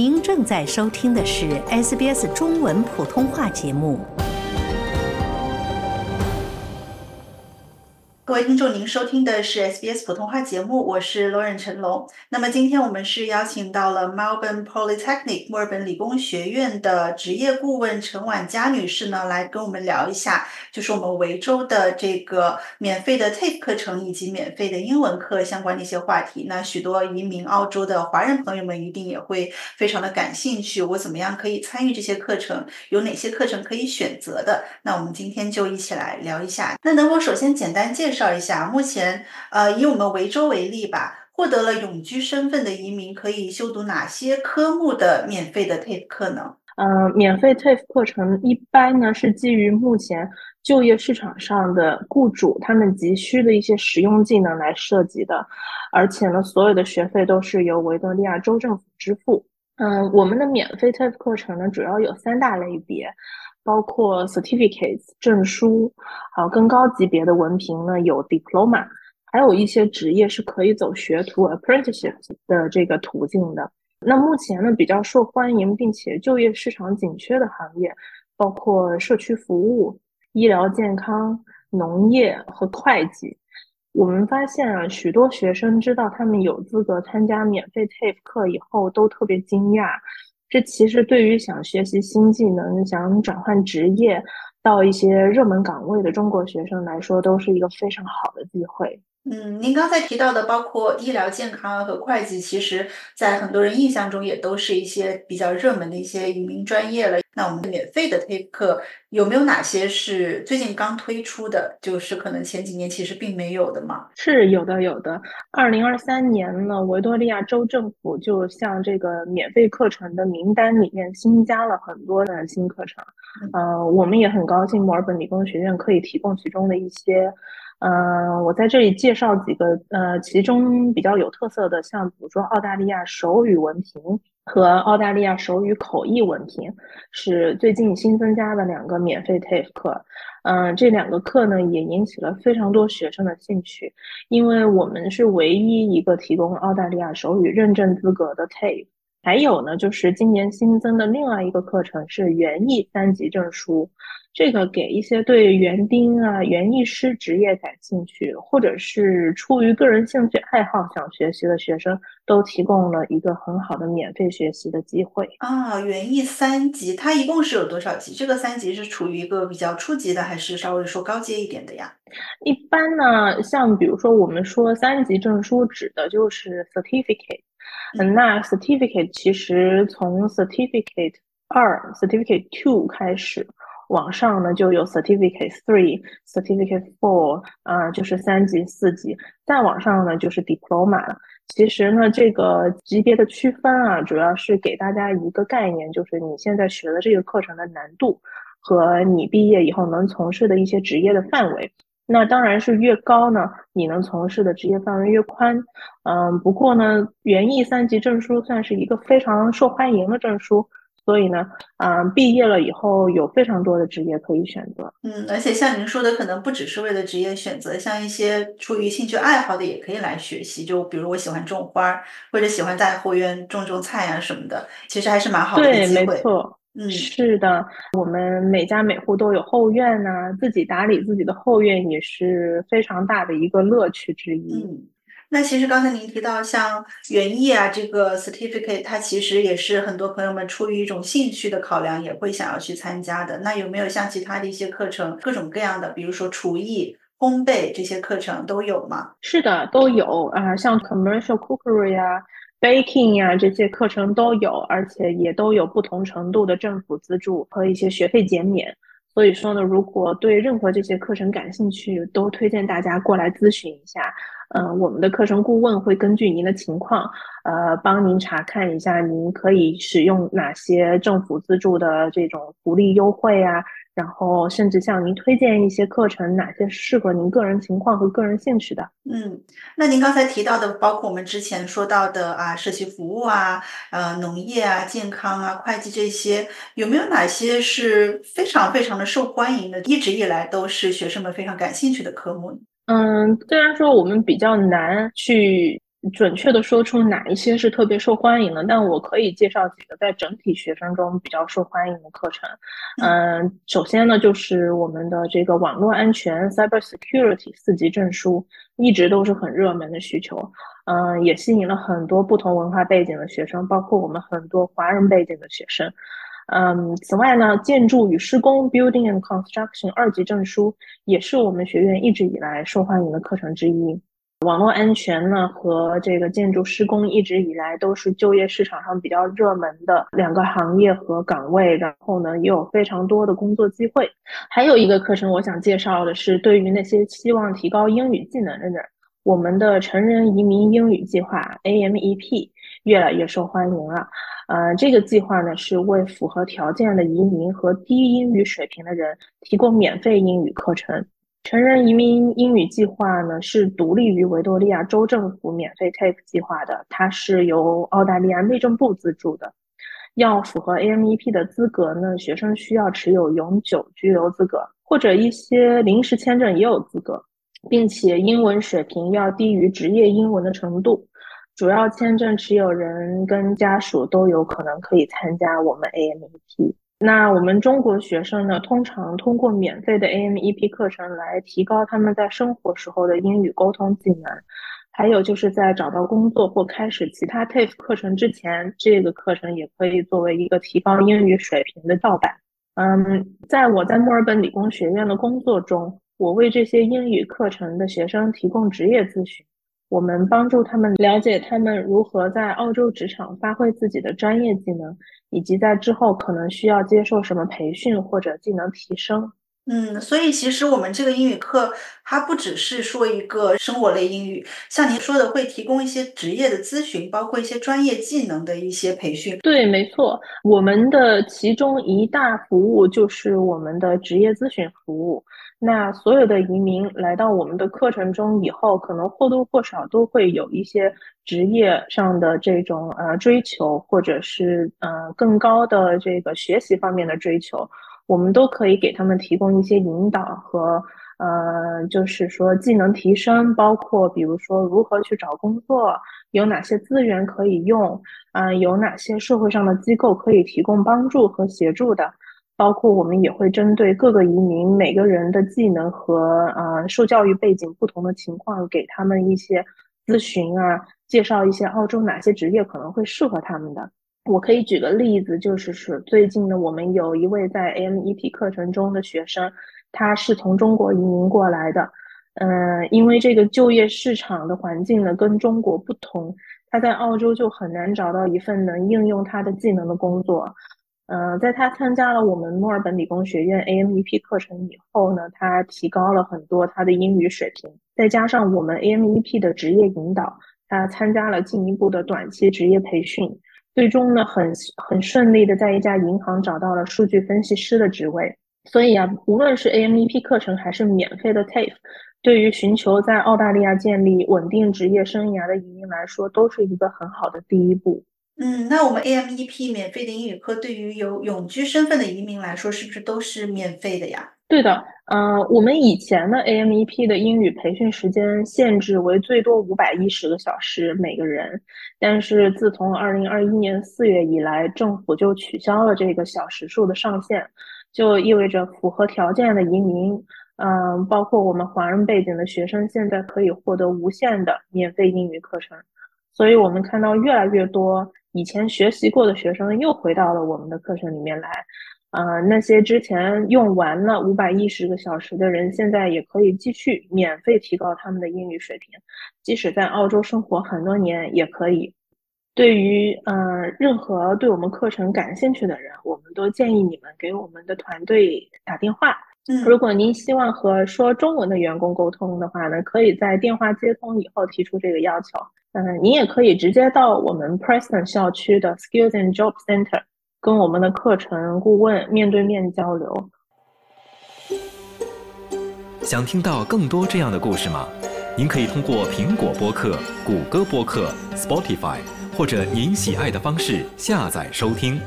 您正在收听的是 SBS 中文普通话节目。各位听众，您收听的是 SBS 普通话节目，我是罗忍陈龙。那么今天我们是邀请到了 Melbourne Polytechnic 墨尔本理工学院的职业顾问陈婉佳女士呢，来跟我们聊一下，就是我们维州的这个免费的 TAFE 课程以及免费的英文课相关的一些话题。那许多移民澳洲的华人朋友们一定也会非常的感兴趣，我怎么样可以参与这些课程？有哪些课程可以选择的？那我们今天就一起来聊一下。那能否首先简单介绍？介绍一下，目前呃，以我们维州为例吧，获得了永居身份的移民可以修读哪些科目的免费的 TAFE 课呢？嗯，免费 TAFE 课程一般呢是基于目前就业市场上的雇主他们急需的一些实用技能来设计的，而且呢，所有的学费都是由维多利亚州政府支付。嗯，我们的免费 TAFE 课程呢，主要有三大类别。包括 certificates 证书，还有更高级别的文凭呢，有 diploma，还有一些职业是可以走学徒 apprenticeship 的这个途径的。那目前呢，比较受欢迎并且就业市场紧缺的行业，包括社区服务、医疗健康、农业和会计。我们发现啊，许多学生知道他们有资格参加免费 TAFE 课以后，都特别惊讶。这其实对于想学习新技能、想转换职业到一些热门岗位的中国学生来说，都是一个非常好的机会。嗯，您刚才提到的包括医疗健康和会计，其实在很多人印象中也都是一些比较热门的一些移民专业了。那我们的免费的 TAFE 课有没有哪些是最近刚推出的？就是可能前几年其实并没有的吗？是有的，有的。二零二三年呢，维多利亚州政府就向这个免费课程的名单里面新加了很多的新课程。呃，我们也很高兴，墨尔本理工学院可以提供其中的一些。嗯，我在这里介绍几个，呃，其中比较有特色的，像比如说澳大利亚手语文凭和澳大利亚手语口译文凭，是最近新增加的两个免费 TAFE 课。嗯，这两个课呢也引起了非常多学生的兴趣，因为我们是唯一一个提供澳大利亚手语认证资格的 TAFE。还有呢，就是今年新增的另外一个课程是园艺三级证书。这个给一些对园丁啊、园艺师职业感兴趣，或者是出于个人兴趣爱好想学习的学生，都提供了一个很好的免费学习的机会啊。园艺三级，它一共是有多少级？这个三级是处于一个比较初级的，还是稍微说高阶一点的呀？一般呢，像比如说我们说三级证书，指的就是 certificate。嗯，那 certificate 其实从 certificate 二、certificate two 开始。往上呢就有 certificate three、certificate four，啊，就是三级、四级。再往上呢就是 diploma 了。其实呢，这个级别的区分啊，主要是给大家一个概念，就是你现在学的这个课程的难度和你毕业以后能从事的一些职业的范围。那当然是越高呢，你能从事的职业范围越宽。嗯，不过呢，园艺三级证书算是一个非常受欢迎的证书。所以呢，嗯，毕业了以后有非常多的职业可以选择。嗯，而且像您说的，可能不只是为了职业选择，像一些出于兴趣爱好的也可以来学习。就比如我喜欢种花，或者喜欢在后院种种菜啊什么的，其实还是蛮好的对，没错，嗯，是的，我们每家每户都有后院呐，自己打理自己的后院也是非常大的一个乐趣之一。嗯。那其实刚才您提到像园艺啊，这个 certificate，它其实也是很多朋友们出于一种兴趣的考量，也会想要去参加的。那有没有像其他的一些课程，各种各样的，比如说厨艺、烘焙这些课程都有吗？是的，都有啊，像 commercial cookery 啊、baking 啊这些课程都有，而且也都有不同程度的政府资助和一些学费减免。所以说呢，如果对任何这些课程感兴趣，都推荐大家过来咨询一下。嗯，我们的课程顾问会根据您的情况，呃，帮您查看一下，您可以使用哪些政府资助的这种福利优惠啊，然后甚至向您推荐一些课程，哪些适合您个人情况和个人兴趣的。嗯，那您刚才提到的，包括我们之前说到的啊，社区服务啊，呃，农业啊，健康啊，会计这些，有没有哪些是非常非常的受欢迎的，一直以来都是学生们非常感兴趣的科目？嗯，虽然说我们比较难去准确的说出哪一些是特别受欢迎的，但我可以介绍几个在整体学生中比较受欢迎的课程。嗯，首先呢，就是我们的这个网络安全 （Cyber Security） 四级证书，一直都是很热门的需求。嗯，也吸引了很多不同文化背景的学生，包括我们很多华人背景的学生。嗯，此外呢，建筑与施工 （Building and Construction） 二级证书也是我们学院一直以来受欢迎的课程之一。网络安全呢和这个建筑施工一直以来都是就业市场上比较热门的两个行业和岗位，然后呢也有非常多的工作机会。还有一个课程我想介绍的是，对于那些希望提高英语技能的人，我们的成人移民英语计划 （AMEP） 越来越受欢迎了。呃，这个计划呢是为符合条件的移民和低英语水平的人提供免费英语课程。成人移民英语计划呢是独立于维多利亚州政府免费 TAFE 计划的，它是由澳大利亚内政部资助的。要符合 AMEP 的资格呢，学生需要持有永久居留资格或者一些临时签证也有资格，并且英文水平要低于职业英文的程度。主要签证持有人跟家属都有可能可以参加我们 AMEP。那我们中国学生呢，通常通过免费的 AMEP 课程来提高他们在生活时候的英语沟通技能。还有就是在找到工作或开始其他 TAFE 课程之前，这个课程也可以作为一个提高英语水平的跳板。嗯，在我在墨尔本理工学院的工作中，我为这些英语课程的学生提供职业咨询。我们帮助他们了解他们如何在澳洲职场发挥自己的专业技能，以及在之后可能需要接受什么培训或者技能提升。嗯，所以其实我们这个英语课，它不只是说一个生活类英语，像您说的，会提供一些职业的咨询，包括一些专业技能的一些培训。对，没错，我们的其中一大服务就是我们的职业咨询服务。那所有的移民来到我们的课程中以后，可能或多或少都会有一些职业上的这种呃追求，或者是呃更高的这个学习方面的追求，我们都可以给他们提供一些引导和呃，就是说技能提升，包括比如说如何去找工作，有哪些资源可以用，啊，有哪些社会上的机构可以提供帮助和协助的。包括我们也会针对各个移民每个人的技能和呃受教育背景不同的情况，给他们一些咨询啊，介绍一些澳洲哪些职业可能会适合他们的。我可以举个例子，就是是最近呢，我们有一位在 AMEP 课程中的学生，他是从中国移民过来的。嗯，因为这个就业市场的环境呢跟中国不同，他在澳洲就很难找到一份能应用他的技能的工作。嗯，在他参加了我们墨尔本理工学院 AMEP 课程以后呢，他提高了很多他的英语水平。再加上我们 AMEP 的职业引导，他参加了进一步的短期职业培训，最终呢，很很顺利的在一家银行找到了数据分析师的职位。所以啊，无论是 AMEP 课程还是免费的 TAFE，对于寻求在澳大利亚建立稳定职业生涯的移民来说，都是一个很好的第一步。嗯，那我们 AMEP 免费的英语课对于有永居身份的移民来说，是不是都是免费的呀？对的，呃，我们以前的 AMEP 的英语培训时间限制为最多五百一十个小时每个人，但是自从二零二一年四月以来，政府就取消了这个小时数的上限，就意味着符合条件的移民，嗯，包括我们华人背景的学生，现在可以获得无限的免费英语课程，所以我们看到越来越多。以前学习过的学生又回到了我们的课程里面来，呃，那些之前用完了五百一十个小时的人，现在也可以继续免费提高他们的英语水平，即使在澳洲生活很多年也可以。对于呃任何对我们课程感兴趣的人，我们都建议你们给我们的团队打电话。嗯，如果您希望和说中文的员工沟通的话呢，可以在电话接通以后提出这个要求。嗯，您也可以直接到我们 Preston 校区的 Skills and Job Center，跟我们的课程顾问面对面交流。想听到更多这样的故事吗？您可以通过苹果播客、谷歌播客、Spotify 或者您喜爱的方式下载收听。